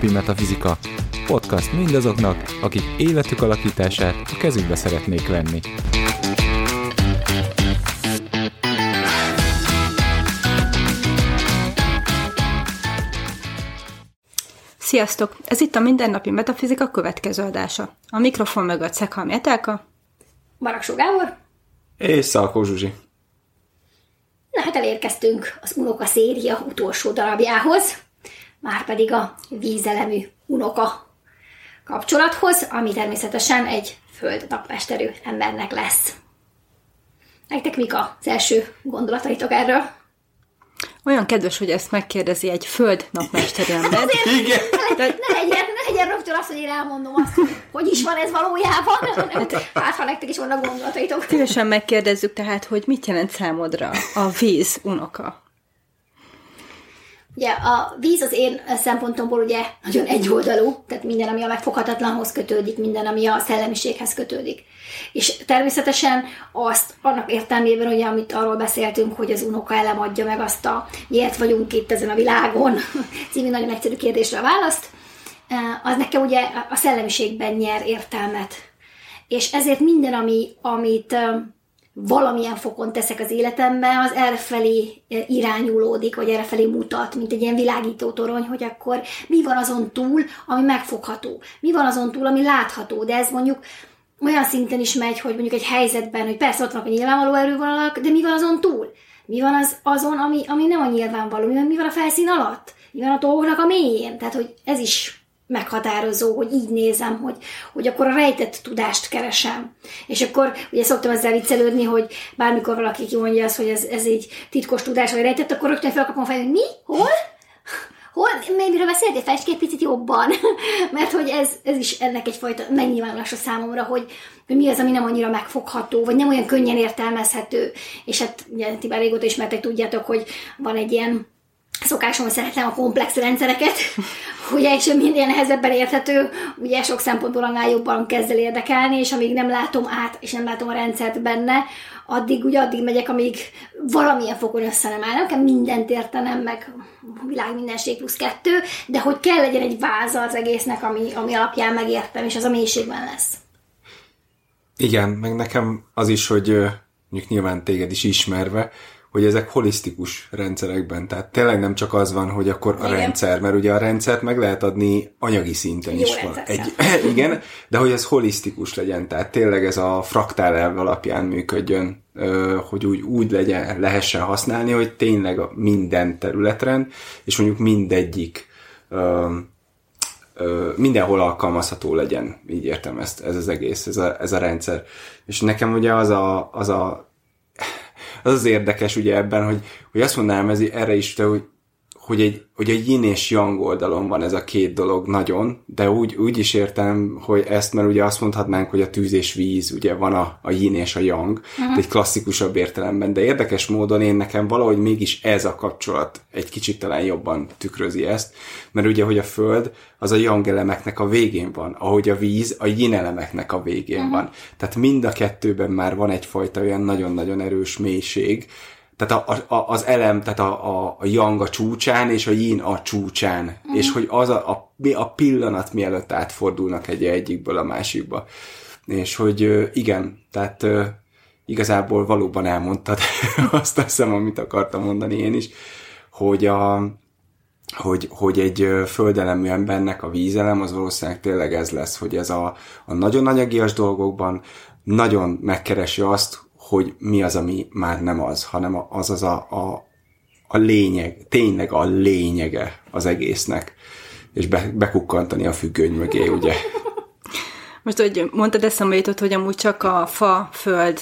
Mindennapi Metafizika. Podcast mindazoknak, akik életük alakítását a kezükbe szeretnék venni. Sziasztok! Ez itt a Mindennapi Metafizika következő adása. A mikrofon mögött Szekhalmi Etelka. Baraksó Gábor. És Szalkó Zsuzsi. Na hát elérkeztünk az Unoka széria utolsó darabjához, már pedig a vízelemű unoka kapcsolathoz, ami természetesen egy föld napmesterű embernek lesz. Nektek mik az első gondolataitok erről? Olyan kedves, hogy ezt megkérdezi egy föld napmesterű ember. Igen. Ne, ne, legyen, ne legyen rögtön azt, hogy én elmondom azt, hogy hogy is van ez valójában, hanem hát ha nektek is vannak gondolataitok. Szívesen megkérdezzük tehát, hogy mit jelent számodra a víz unoka? Ugye a víz az én szempontomból ugye nagyon egyoldalú, tehát minden, ami a megfoghatatlanhoz kötődik, minden, ami a szellemiséghez kötődik. És természetesen azt annak értelmében, ugye, amit arról beszéltünk, hogy az unoka elem adja meg azt a miért vagyunk itt ezen a világon című nagyon egyszerű kérdésre a választ, az nekem ugye a szellemiségben nyer értelmet. És ezért minden, ami, amit valamilyen fokon teszek az életemben, az errefelé irányulódik, vagy errefelé mutat, mint egy ilyen világító torony, hogy akkor mi van azon túl, ami megfogható. Mi van azon túl, ami látható, de ez mondjuk olyan szinten is megy, hogy mondjuk egy helyzetben, hogy persze ott vannak a nyilvánvaló erővonalak, de mi van azon túl? Mi van az, azon, ami, ami nem a nyilvánvaló? Mi van, mi van a felszín alatt? Mi van a dolgoknak a mélyén? Tehát, hogy ez is meghatározó, hogy így nézem, hogy, hogy akkor a rejtett tudást keresem. És akkor ugye szoktam ezzel viccelődni, hogy bármikor valaki mondja azt, hogy ez, ez egy titkos tudás, vagy rejtett, akkor rögtön felkapom fel, hogy mi? Hol? Hol? Miről beszéltél? Fejtsd ki egy picit jobban. Mert hogy ez, ez is ennek egyfajta megnyilvánulása számomra, hogy, hogy mi az, ami nem annyira megfogható, vagy nem olyan könnyen értelmezhető. És hát ugye ti már régóta ismertek, tudjátok, hogy van egy ilyen szokásom, hogy szeretem a komplex rendszereket, ugye, és minél nehezebben érthető, ugye sok szempontból annál jobban kezd el érdekelni, és amíg nem látom át, és nem látom a rendszert benne, addig ugye addig megyek, amíg valamilyen fokon össze nem áll. Nekem mindent értenem, meg világ mindenség plusz kettő, de hogy kell legyen egy váza az egésznek, ami, ami alapján megértem, és az a mélységben lesz. Igen, meg nekem az is, hogy mondjuk nyilván téged is ismerve, hogy ezek holisztikus rendszerekben, tehát tényleg nem csak az van, hogy akkor a Igen. rendszer, mert ugye a rendszert meg lehet adni anyagi szinten Jó is. Van. Egy, igen, de hogy ez holisztikus legyen, tehát tényleg ez a fraktál elv alapján működjön, hogy úgy, úgy legyen, lehessen használni, hogy tényleg a minden területren, és mondjuk mindegyik mindenhol alkalmazható legyen, így értem ezt, ez az egész, ez a, ez a rendszer. És nekem ugye az a, az a az az érdekes ugye ebben, hogy, hogy azt mondanám ez, erre is, te, hogy, hogy egy, hogy egy yin és yang oldalon van ez a két dolog nagyon, de úgy, úgy is értem, hogy ezt, mert ugye azt mondhatnánk, hogy a tűz és víz, ugye van a, a yin és a yang, uh-huh. egy klasszikusabb értelemben, de érdekes módon én nekem valahogy mégis ez a kapcsolat egy kicsit talán jobban tükrözi ezt, mert ugye, hogy a föld az a yang elemeknek a végén van, ahogy a víz a yin elemeknek a végén uh-huh. van. Tehát mind a kettőben már van egyfajta olyan nagyon-nagyon erős mélység, tehát a, a, az elem, tehát a, a, a yang a csúcsán, és a yin a csúcsán, uh-huh. és hogy az a, a, a pillanat mielőtt átfordulnak egy egyikből a másikba. És hogy igen, tehát igazából valóban elmondtad azt hiszem, amit akartam mondani én is, hogy a, hogy, hogy egy földelemű embernek a vízelem az valószínűleg tényleg ez lesz, hogy ez a, a nagyon anyagias dolgokban nagyon megkeresi azt, hogy mi az, ami már nem az, hanem az az a, a, a lényeg, tényleg a lényege az egésznek, és be, bekukkantani a függöny mögé, ugye. Most, hogy mondtad, eszembe jutott, hogy amúgy csak a fa, föld,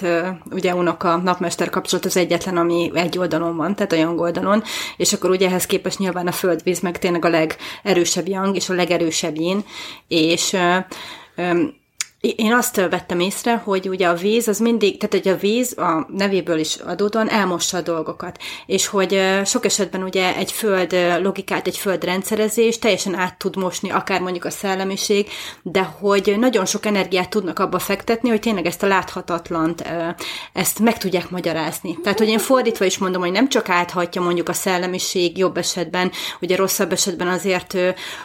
ugye unoka, napmester kapcsolat az egyetlen, ami egy oldalon van, tehát a yang oldalon, és akkor ugye ehhez képest nyilván a földvíz meg tényleg a legerősebb yang, és a legerősebb yin, és Én azt vettem észre, hogy ugye a víz az mindig, tehát hogy a víz a nevéből is adódóan elmossa a dolgokat, és hogy sok esetben ugye egy föld logikát, egy föld rendszerezés teljesen át tud mosni, akár mondjuk a szellemiség, de hogy nagyon sok energiát tudnak abba fektetni, hogy tényleg ezt a láthatatlant, ezt meg tudják magyarázni. Tehát, hogy én fordítva is mondom, hogy nem csak áthatja mondjuk a szellemiség jobb esetben, ugye rosszabb esetben azért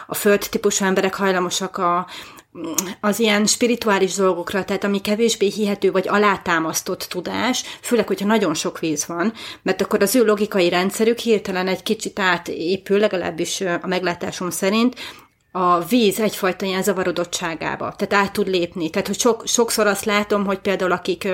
a föld típusú emberek hajlamosak a, az ilyen spirituális dolgokra, tehát ami kevésbé hihető vagy alátámasztott tudás, főleg, hogyha nagyon sok víz van, mert akkor az ő logikai rendszerük hirtelen egy kicsit átépül, legalábbis a meglátásom szerint, a víz egyfajta ilyen zavarodottságába, tehát át tud lépni. Tehát, hogy sok, sokszor azt látom, hogy például akik,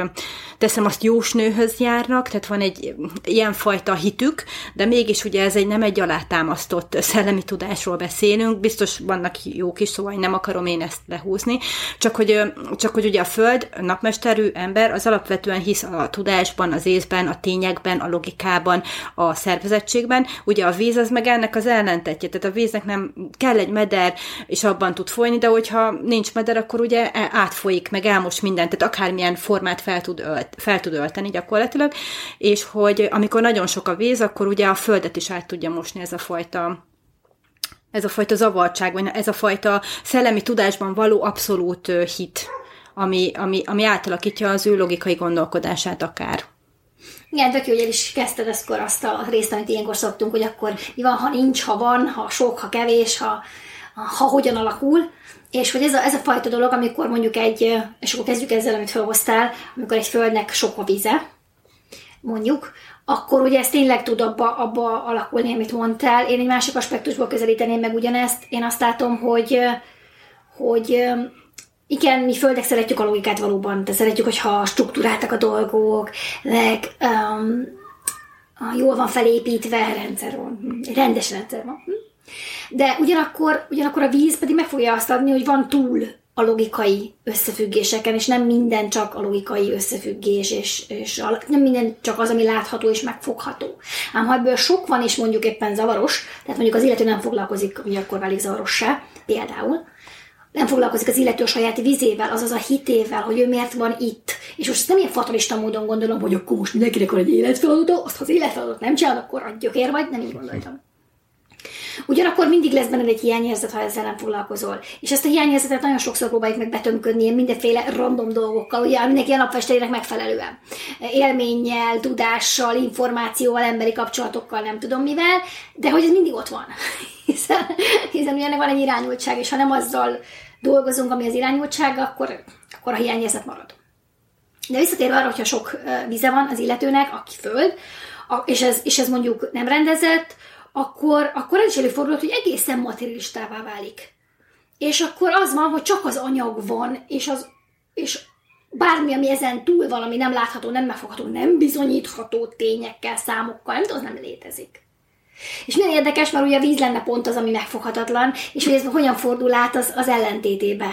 teszem azt jósnőhöz járnak, tehát van egy ilyenfajta hitük, de mégis ugye ez egy nem egy alátámasztott szellemi tudásról beszélünk, biztos vannak jók is, szóval nem akarom én ezt lehúzni, csak hogy, csak hogy ugye a Föld, a napmesterű ember, az alapvetően hisz a tudásban, az észben, a tényekben, a logikában, a szervezettségben, ugye a víz az meg ennek az ellentetje, tehát a víznek nem kell egy meder, meder, és abban tud folyni, de hogyha nincs meder, akkor ugye e- átfolyik, meg elmos mindent, tehát akármilyen formát fel tud, ölt, fel tud ölteni gyakorlatilag, és hogy amikor nagyon sok a víz, akkor ugye a földet is át tudja mosni ez a fajta ez a fajta zavartság, vagy ez a fajta szellemi tudásban való abszolút hit, ami, ami, ami átalakítja az ő logikai gondolkodását akár. Igen, tök jó, hogy el is kezdted ezt azt a részt, amit ilyenkor szoktunk, hogy akkor mi van, ha nincs, ha van, ha sok, ha kevés, ha, ha hogyan alakul, és hogy ez a, ez a fajta dolog, amikor mondjuk egy, és akkor kezdjük ezzel, amit felhoztál, amikor egy földnek sok a vize, mondjuk, akkor ugye ez tényleg tud abba, abba alakulni, amit mondtál. Én egy másik aspektusból közelíteném meg ugyanezt. Én azt látom, hogy, hogy igen, mi földek szeretjük a logikát valóban, de szeretjük, hogyha struktúráltak a dolgok, meg um, jól van felépítve, rendszer van, rendes rendszer van. Hm? De ugyanakkor, ugyanakkor a víz pedig meg fogja azt adni, hogy van túl a logikai összefüggéseken, és nem minden csak a logikai összefüggés, és, és a, nem minden csak az, ami látható és megfogható. Ám ha ebből sok van, és mondjuk éppen zavaros, tehát mondjuk az illető nem foglalkozik, hogy akkor válik zavarossá, például, nem foglalkozik az illető saját vizével, azaz a hitével, hogy ő miért van itt. És most nem ilyen fatalista módon gondolom, hogy akkor most mindenkinek van egy életfeladat, azt ha az életfeladatot nem csinál, akkor a gyökér vagy, nem így gondoltam. Ugyanakkor mindig lesz benned egy hiányérzet, ha ezzel nem foglalkozol. És ezt a hiányérzetet nagyon sokszor próbáljuk meg betömködni ilyen mindenféle random dolgokkal, ugye mindenki a napfestének megfelelően. Élménnyel, tudással, információval, emberi kapcsolatokkal, nem tudom mivel, de hogy ez mindig ott van. hiszen, hiszen ugye van egy irányultság, és ha nem azzal dolgozunk, ami az irányultság, akkor, akkor a hiányérzet marad. De visszatérve arra, hogyha sok vize van az illetőnek, aki föld, és ez, és ez mondjuk nem rendezett, akkor, akkor ez is előfordulhat, hogy egészen materialistává válik. És akkor az van, hogy csak az anyag van, és, az, és bármi, ami ezen túl van, ami nem látható, nem megfogható, nem bizonyítható tényekkel, számokkal, nem az nem létezik. És milyen érdekes, mert ugye a víz lenne pont az, ami megfoghatatlan, és hogy ez hogyan fordul át az, az ellentétébe.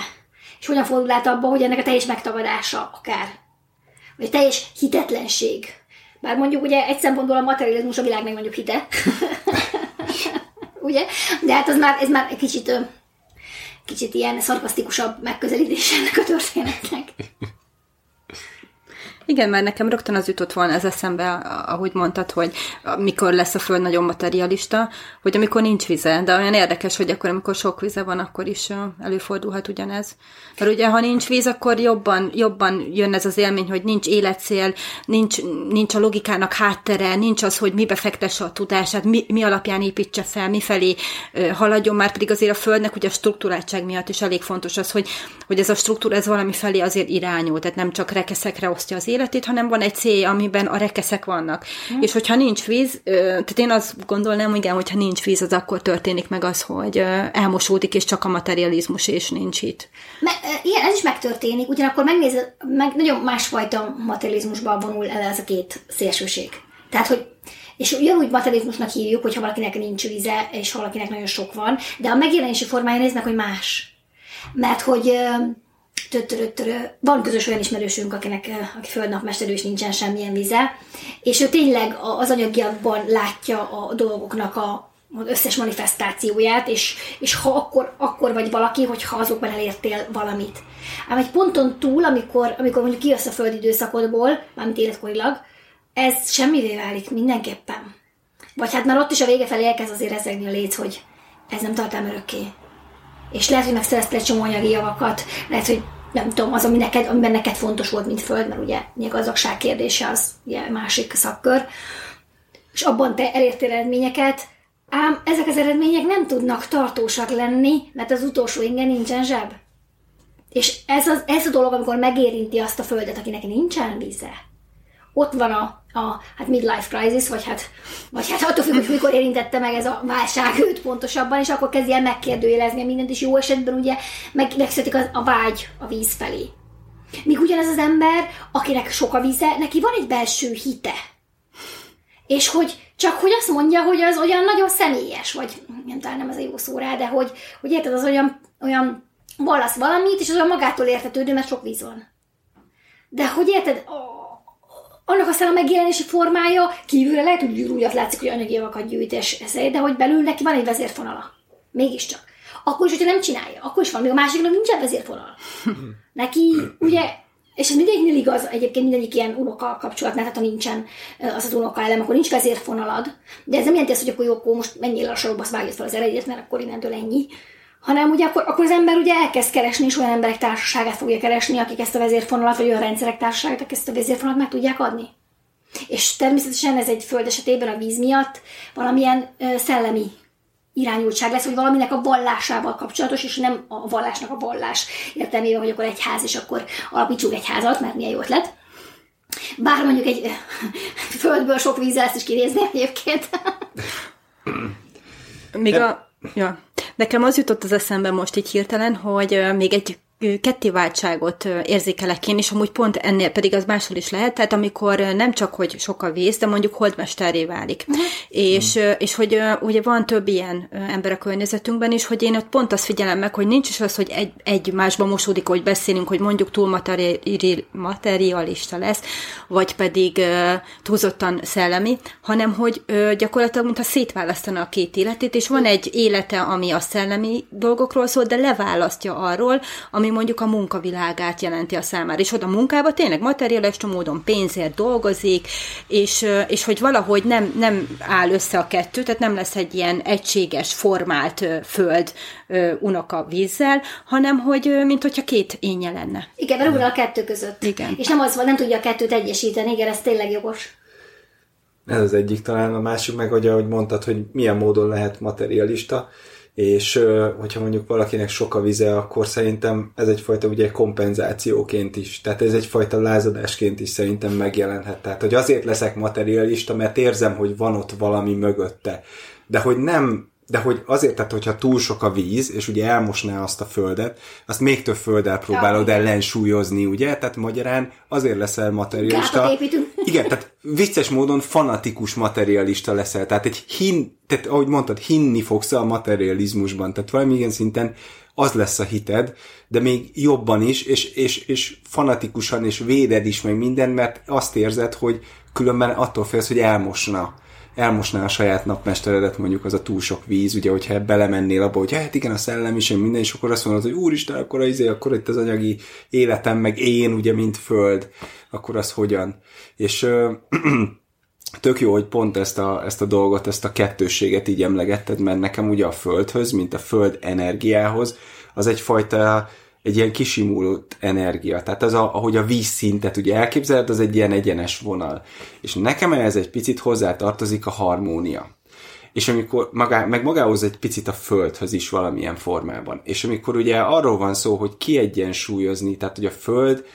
És hogyan fordul át abba, hogy ennek a teljes megtagadása akár. Vagy teljes hitetlenség. Bár mondjuk ugye egy szempontból a materializmus a világ mondjuk hite. ugye? De hát az már, ez már egy kicsit, kicsit ilyen szarkasztikusabb megközelítés ennek a történetnek. Igen, mert nekem rögtön az jutott volna ez eszembe, ahogy mondtad, hogy mikor lesz a Föld nagyon materialista, hogy amikor nincs vize, de olyan érdekes, hogy akkor, amikor sok vize van, akkor is előfordulhat ugyanez. Mert ugye, ha nincs víz, akkor jobban, jobban jön ez az élmény, hogy nincs életcél, nincs, nincs a logikának háttere, nincs az, hogy mibe fektesse a tudását, mi, mi alapján építse fel, mifelé haladjon, már pedig azért a Földnek ugye a struktúráltság miatt is elég fontos az, hogy, hogy ez a struktúra ez valami felé azért irányul, tehát nem csak rekeszekre osztja az életét, hanem van egy cél, amiben a rekeszek vannak. Hmm. És hogyha nincs víz, tehát én azt gondolnám, igen, hogyha nincs víz, az akkor történik meg az, hogy elmosódik, és csak a materializmus, és nincs itt. Me- igen, ez is megtörténik, ugyanakkor megnézed, meg nagyon másfajta materializmusban vonul el ez a két szélsőség. Tehát, hogy és ugyanúgy materializmusnak hívjuk, hogyha valakinek nincs víze, és valakinek nagyon sok van, de a megjelenési formája néznek, hogy más. Mert hogy van közös olyan ismerősünk, akinek, aki földnapmesterő, és nincsen semmilyen vize, és ő tényleg az anyagiakban látja a dolgoknak a az összes manifestációját, és, és ha akkor, akkor vagy valaki, hogyha azokban elértél valamit. Ám egy ponton túl, amikor, amikor mondjuk kijössz a földi időszakodból, mármint életkorilag, ez semmivé válik mindenképpen. Vagy hát már ott is a vége felé elkezd azért ezekni a léc, hogy ez nem tart örökké. És lehet, hogy megszereztél egy csomó anyagi javakat, lehet, hogy nem tudom, az, ami neked, amiben neked fontos volt, mint föld, mert ugye a gazdagság kérdése az ugye másik szakkör, és abban te elértél eredményeket, ám ezek az eredmények nem tudnak tartósak lenni, mert az utolsó ingen nincsen zseb. És ez, az, ez a dolog, amikor megérinti azt a földet, akinek nincsen víze, ott van a, a hát midlife crisis, vagy hát, vagy hát attól függ, hogy mikor érintette meg ez a válság őt pontosabban, és akkor kezdi el megkérdőjelezni mindent, és jó esetben ugye meg, megszületik a, a vágy a víz felé. Míg ugyanez az ember, akinek sok a víze, neki van egy belső hite. És hogy csak hogy azt mondja, hogy az olyan nagyon személyes, vagy nem talán nem ez a jó szó rá, de hogy, hogy érted, az olyan, olyan vallasz valamit, és az olyan magától értetődő, mert sok víz van. De hogy érted, annak aztán a megjelenési formája kívülre lehet, hogy gyűrúgyat látszik, hogy anyagi javakat gyűjt, és ez, de hogy belül neki van egy vezérfonala. Mégiscsak. Akkor is, hogyha nem csinálja, akkor is van, még a másiknak nincsen vezérfonal. Neki, ugye, és ez mindegyiknél igaz, egyébként mindegyik ilyen unoka kapcsolatnál, tehát ha nincsen az az unoka elem, akkor nincs vezérfonalad. De ez nem jelenti azt, hogy akkor jó, akkor most menjél a sorokba, azt vágjuk fel az eredét, mert akkor innentől ennyi, hanem ugye akkor, akkor az ember ugye elkezd keresni, és olyan emberek társaságát fogja keresni, akik ezt a vezérfonalat, vagy olyan rendszerek társaságát, akik ezt a vezérfonalat meg tudják adni. És természetesen ez egy föld esetében a víz miatt valamilyen ö, szellemi irányultság lesz, hogy valaminek a vallásával kapcsolatos, és nem a vallásnak a vallás értelmében, hogy akkor egy ház, és akkor alapítsuk egy házat, mert milyen jó ötlet. Bár mondjuk egy földből sok vízzel ezt is kinézni egyébként. Még a... Ja. Nekem az jutott az eszembe most így hirtelen, hogy még egy kettéváltságot érzékelek én, és amúgy pont ennél pedig az máshol is lehet, tehát amikor nem csak, hogy sok a víz, de mondjuk holdmesterré válik. Uh-huh. És, uh-huh. és hogy ugye van több ilyen ember a környezetünkben is, hogy én ott pont azt figyelem meg, hogy nincs is az, hogy egy, egymásba mosódik, hogy beszélünk, hogy mondjuk túl materi- materialista lesz, vagy pedig uh, túlzottan szellemi, hanem hogy uh, gyakorlatilag mintha szétválasztana a két életét, és van egy élete, ami a szellemi dolgokról szól, de leválasztja arról, ami mondjuk a munkavilágát jelenti a számára. És oda munkába tényleg materialista módon pénzért dolgozik, és, és hogy valahogy nem, nem áll össze a kettő, tehát nem lesz egy ilyen egységes, formált föld unoka vízzel, hanem hogy mint hogyha két énje lenne. Igen, mert a kettő között. Igen. És nem az van, nem tudja a kettőt egyesíteni, igen, ez tényleg jogos. Ez az egyik talán, a másik meg, hogy ahogy mondtad, hogy milyen módon lehet materialista és hogyha mondjuk valakinek sok a vize, akkor szerintem ez egyfajta ugye kompenzációként is, tehát ez egyfajta lázadásként is szerintem megjelenhet. Tehát, hogy azért leszek materialista, mert érzem, hogy van ott valami mögötte. De hogy nem de hogy azért, tehát hogyha túl sok a víz, és ugye elmosná azt a földet, azt még több földdel próbálod ja, ellensúlyozni, ugye? Tehát magyarán azért leszel materialista. Igen, tehát vicces módon fanatikus materialista leszel. Tehát egy hin, tehát ahogy mondtad, hinni fogsz a materializmusban. Tehát valamilyen szinten az lesz a hited, de még jobban is, és, és, és fanatikusan, és véded is meg minden, mert azt érzed, hogy különben attól félsz, hogy elmosna elmosná a saját napmesteredet, mondjuk az a túl sok víz, ugye, hogyha belemennél abba, hogy hát igen, a szellem is, minden, és akkor azt mondod, hogy úristen, akkor, az, izé, akkor itt az anyagi életem, meg én, ugye, mint föld, akkor az hogyan? És tök jó, hogy pont ezt a, ezt a dolgot, ezt a kettőséget így emlegetted, mert nekem ugye a földhöz, mint a föld energiához, az egyfajta egy ilyen kisimulott energia. Tehát az, a, ahogy a vízszintet ugye elképzeled, az egy ilyen egyenes vonal. És nekem ez egy picit hozzá tartozik a harmónia. És amikor magá, meg magához egy picit a földhöz is valamilyen formában. És amikor ugye arról van szó, hogy kiegyensúlyozni, tehát hogy a föld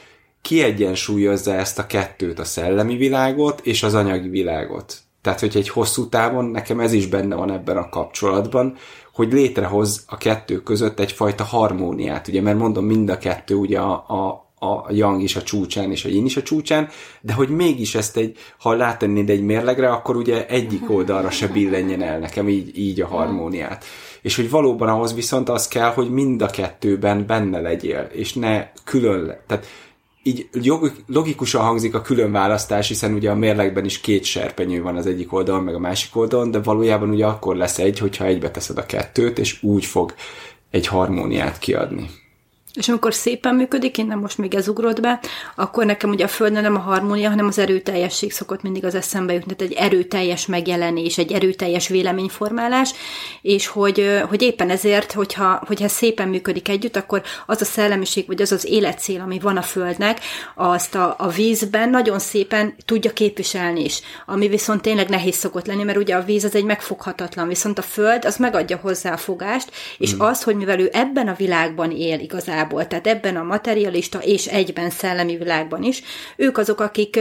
kiegyensúlyozza ezt a kettőt, a szellemi világot és az anyagi világot. Tehát, hogy egy hosszú távon, nekem ez is benne van ebben a kapcsolatban, hogy létrehoz a kettő között egyfajta harmóniát, ugye, mert mondom, mind a kettő ugye a, a, a yang is a csúcsán, és a yin is a csúcsán, de hogy mégis ezt egy, ha látennéd egy mérlegre, akkor ugye egyik oldalra se billenjen el nekem így, így a harmóniát. És hogy valóban ahhoz viszont az kell, hogy mind a kettőben benne legyél, és ne külön, tehát így logikusan hangzik a külön választás, hiszen ugye a mérlegben is két serpenyő van az egyik oldalon, meg a másik oldalon, de valójában ugye akkor lesz egy, hogyha egybe teszed a kettőt, és úgy fog egy harmóniát kiadni. És amikor szépen működik, én nem most még ez ugrott be, akkor nekem ugye a Földön nem a harmónia, hanem az erőteljesség szokott mindig az eszembe jutni, tehát egy erőteljes megjelenés, egy erőteljes véleményformálás, és hogy, hogy éppen ezért, hogyha, hogyha szépen működik együtt, akkor az a szellemiség, vagy az az életcél, ami van a Földnek, azt a, a vízben nagyon szépen tudja képviselni is, ami viszont tényleg nehéz szokott lenni, mert ugye a víz az egy megfoghatatlan, viszont a Föld az megadja hozzá a fogást, és mm. azt, hogy mivel ő ebben a világban él igazán, igazából, tehát ebben a materialista és egyben szellemi világban is, ők azok, akik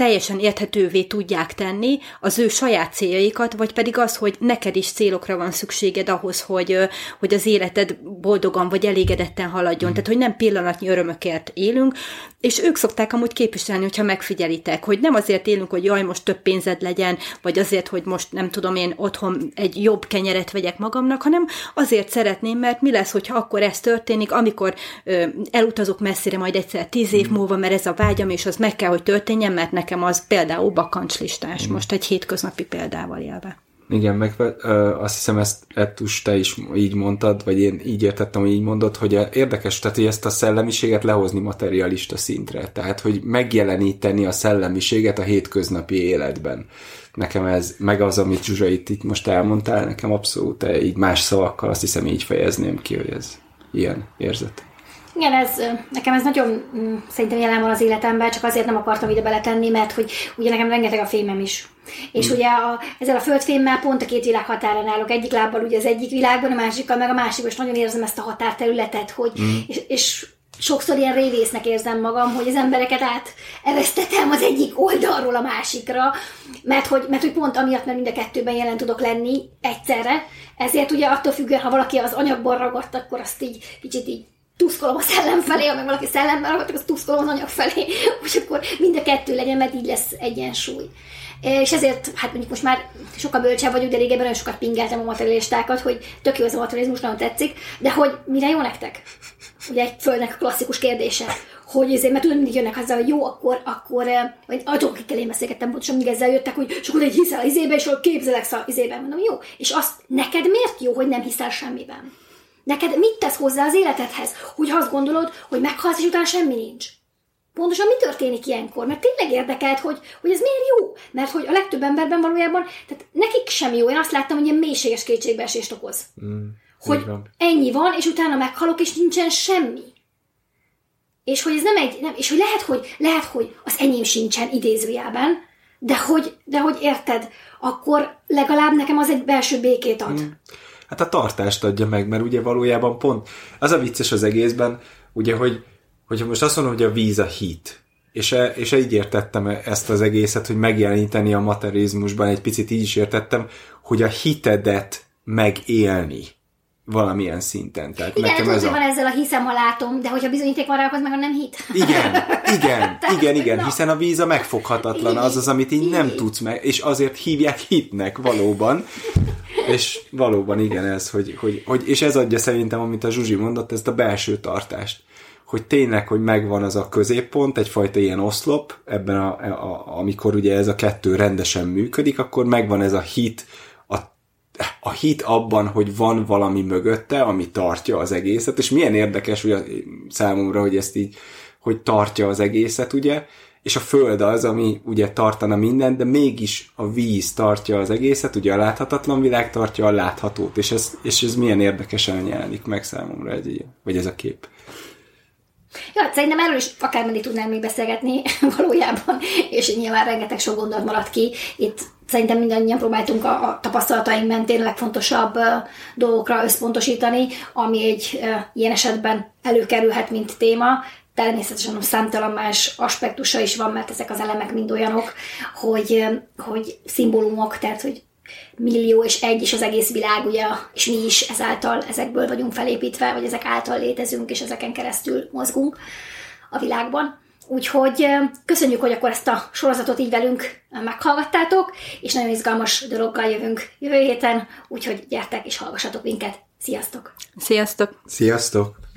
teljesen érthetővé tudják tenni az ő saját céljaikat, vagy pedig az, hogy neked is célokra van szükséged ahhoz, hogy, hogy az életed boldogan vagy elégedetten haladjon. Mm. Tehát, hogy nem pillanatnyi örömökért élünk, és ők szokták amúgy képviselni, hogyha megfigyelitek, hogy nem azért élünk, hogy jaj, most több pénzed legyen, vagy azért, hogy most nem tudom én otthon egy jobb kenyeret vegyek magamnak, hanem azért szeretném, mert mi lesz, hogyha akkor ez történik, amikor ö, elutazok messzire majd egyszer tíz év mm. múlva, mert ez a vágyam, és az meg kell, hogy történjen, mert nekem nekem az például bakancslistás, mm. most egy hétköznapi példával élve. Igen, meg ö, azt hiszem ezt Ettus te is így mondtad, vagy én így értettem, hogy így mondod, hogy érdekes, tehát hogy ezt a szellemiséget lehozni materialista szintre, tehát hogy megjeleníteni a szellemiséget a hétköznapi életben. Nekem ez, meg az, amit Zsuzsa itt, itt most elmondtál, nekem abszolút így más szavakkal azt hiszem így fejezném ki, hogy ez ilyen érzet. Igen, ez, nekem ez nagyon mm, szerintem jelen van az életemben, csak azért nem akartam ide beletenni, mert hogy ugye nekem rengeteg a fémem is. És mm. ugye a, ezzel a földfémmel pont a két világ határán állok. Egyik lábbal ugye az egyik világban, a másikkal meg a másikban, és nagyon érzem ezt a határterületet, hogy, mm. és, és sokszor ilyen révésznek érzem magam, hogy az embereket áteresztetem az egyik oldalról a másikra, mert hogy, mert hogy pont amiatt, mert mind a kettőben jelen tudok lenni egyszerre, ezért ugye attól függően, ha valaki az anyagban ragadt, akkor azt így kicsit így tuszkolom a szellem felé, ha meg valaki szellemben ragadtak, az tuszkolom az anyag felé, hogy akkor mind a kettő legyen, mert így lesz egyensúly. És ezért, hát mondjuk most már sokkal bölcsebb vagyok, de régebben nagyon sokat pingeltem a materialistákat, hogy tök jó ez a materializmus, nagyon tetszik, de hogy mire jó nektek? Ugye egy földnek klasszikus kérdése, hogy ezért, mert tudom, mindig jönnek hozzá, hogy jó, akkor, akkor, vagy azok, akikkel én beszélgettem, pontosan mindig ezzel jöttek, hogy akkor egy hiszel az izébe, és akkor képzelek az izében. Mondom, jó. És azt neked miért jó, hogy nem hiszel semmiben? Neked mit tesz hozzá az életedhez, hogy azt gondolod, hogy meghalsz, és utána semmi nincs? Pontosan mi történik ilyenkor? Mert tényleg érdekelt, hogy, hogy ez miért jó? Mert hogy a legtöbb emberben valójában, tehát nekik sem jó. Én azt láttam, hogy ilyen mélységes kétségbeesést okoz. Mm, hogy van. ennyi van, és utána meghalok, és nincsen semmi. És hogy ez nem egy, nem, és hogy lehet, hogy, lehet, hogy az enyém sincsen idézőjában, de hogy, de hogy érted, akkor legalább nekem az egy belső békét ad. Mm hát a tartást adja meg, mert ugye valójában pont az a vicces az egészben, ugye, hogy hogyha most azt mondom, hogy a víz a hit, és, e, és így értettem ezt az egészet, hogy megjeleníteni a materializmusban, egy picit így is értettem, hogy a hitedet megélni valamilyen szinten. Tehát igen, nekem ez a... van ezzel a hiszem, ha látom, de hogyha bizonyíték van rá, akkor meg a nem hit. Igen, igen, igen, igen, na. hiszen a víz a megfoghatatlan, az az, amit így nem tudsz meg, és azért hívják hitnek valóban. És valóban igen ez, hogy, hogy, hogy, és ez adja szerintem, amit a Zsuzsi mondott, ezt a belső tartást. Hogy tényleg, hogy megvan az a középpont, egyfajta ilyen oszlop, ebben a, a, amikor ugye ez a kettő rendesen működik, akkor megvan ez a hit, a, a hit abban, hogy van valami mögötte, ami tartja az egészet, és milyen érdekes ugye, számomra, hogy ezt így, hogy tartja az egészet, ugye, és a föld az, ami ugye tartana mindent, de mégis a víz tartja az egészet, ugye a láthatatlan világ tartja a láthatót, és ez, és ez milyen érdekesen jelenik meg számomra egy ilyen, vagy ez a kép. Ja, hát szerintem erről is akár mindig tudnánk még beszélgetni valójában, és nyilván rengeteg sok gondolat maradt ki. Itt szerintem mindannyian próbáltunk a, a tapasztalataink mentén legfontosabb uh, dolgokra összpontosítani, ami egy uh, ilyen esetben előkerülhet, mint téma. Természetesen számtalan más aspektusa is van, mert ezek az elemek mind olyanok, hogy, hogy szimbólumok, tehát hogy millió és egy is az egész világ, ugye, és mi is ezáltal ezekből vagyunk felépítve, vagy ezek által létezünk, és ezeken keresztül mozgunk a világban. Úgyhogy köszönjük, hogy akkor ezt a sorozatot így velünk meghallgattátok, és nagyon izgalmas dologgal jövünk jövő héten, úgyhogy gyertek és hallgassatok minket. Sziasztok! Sziasztok! Sziasztok!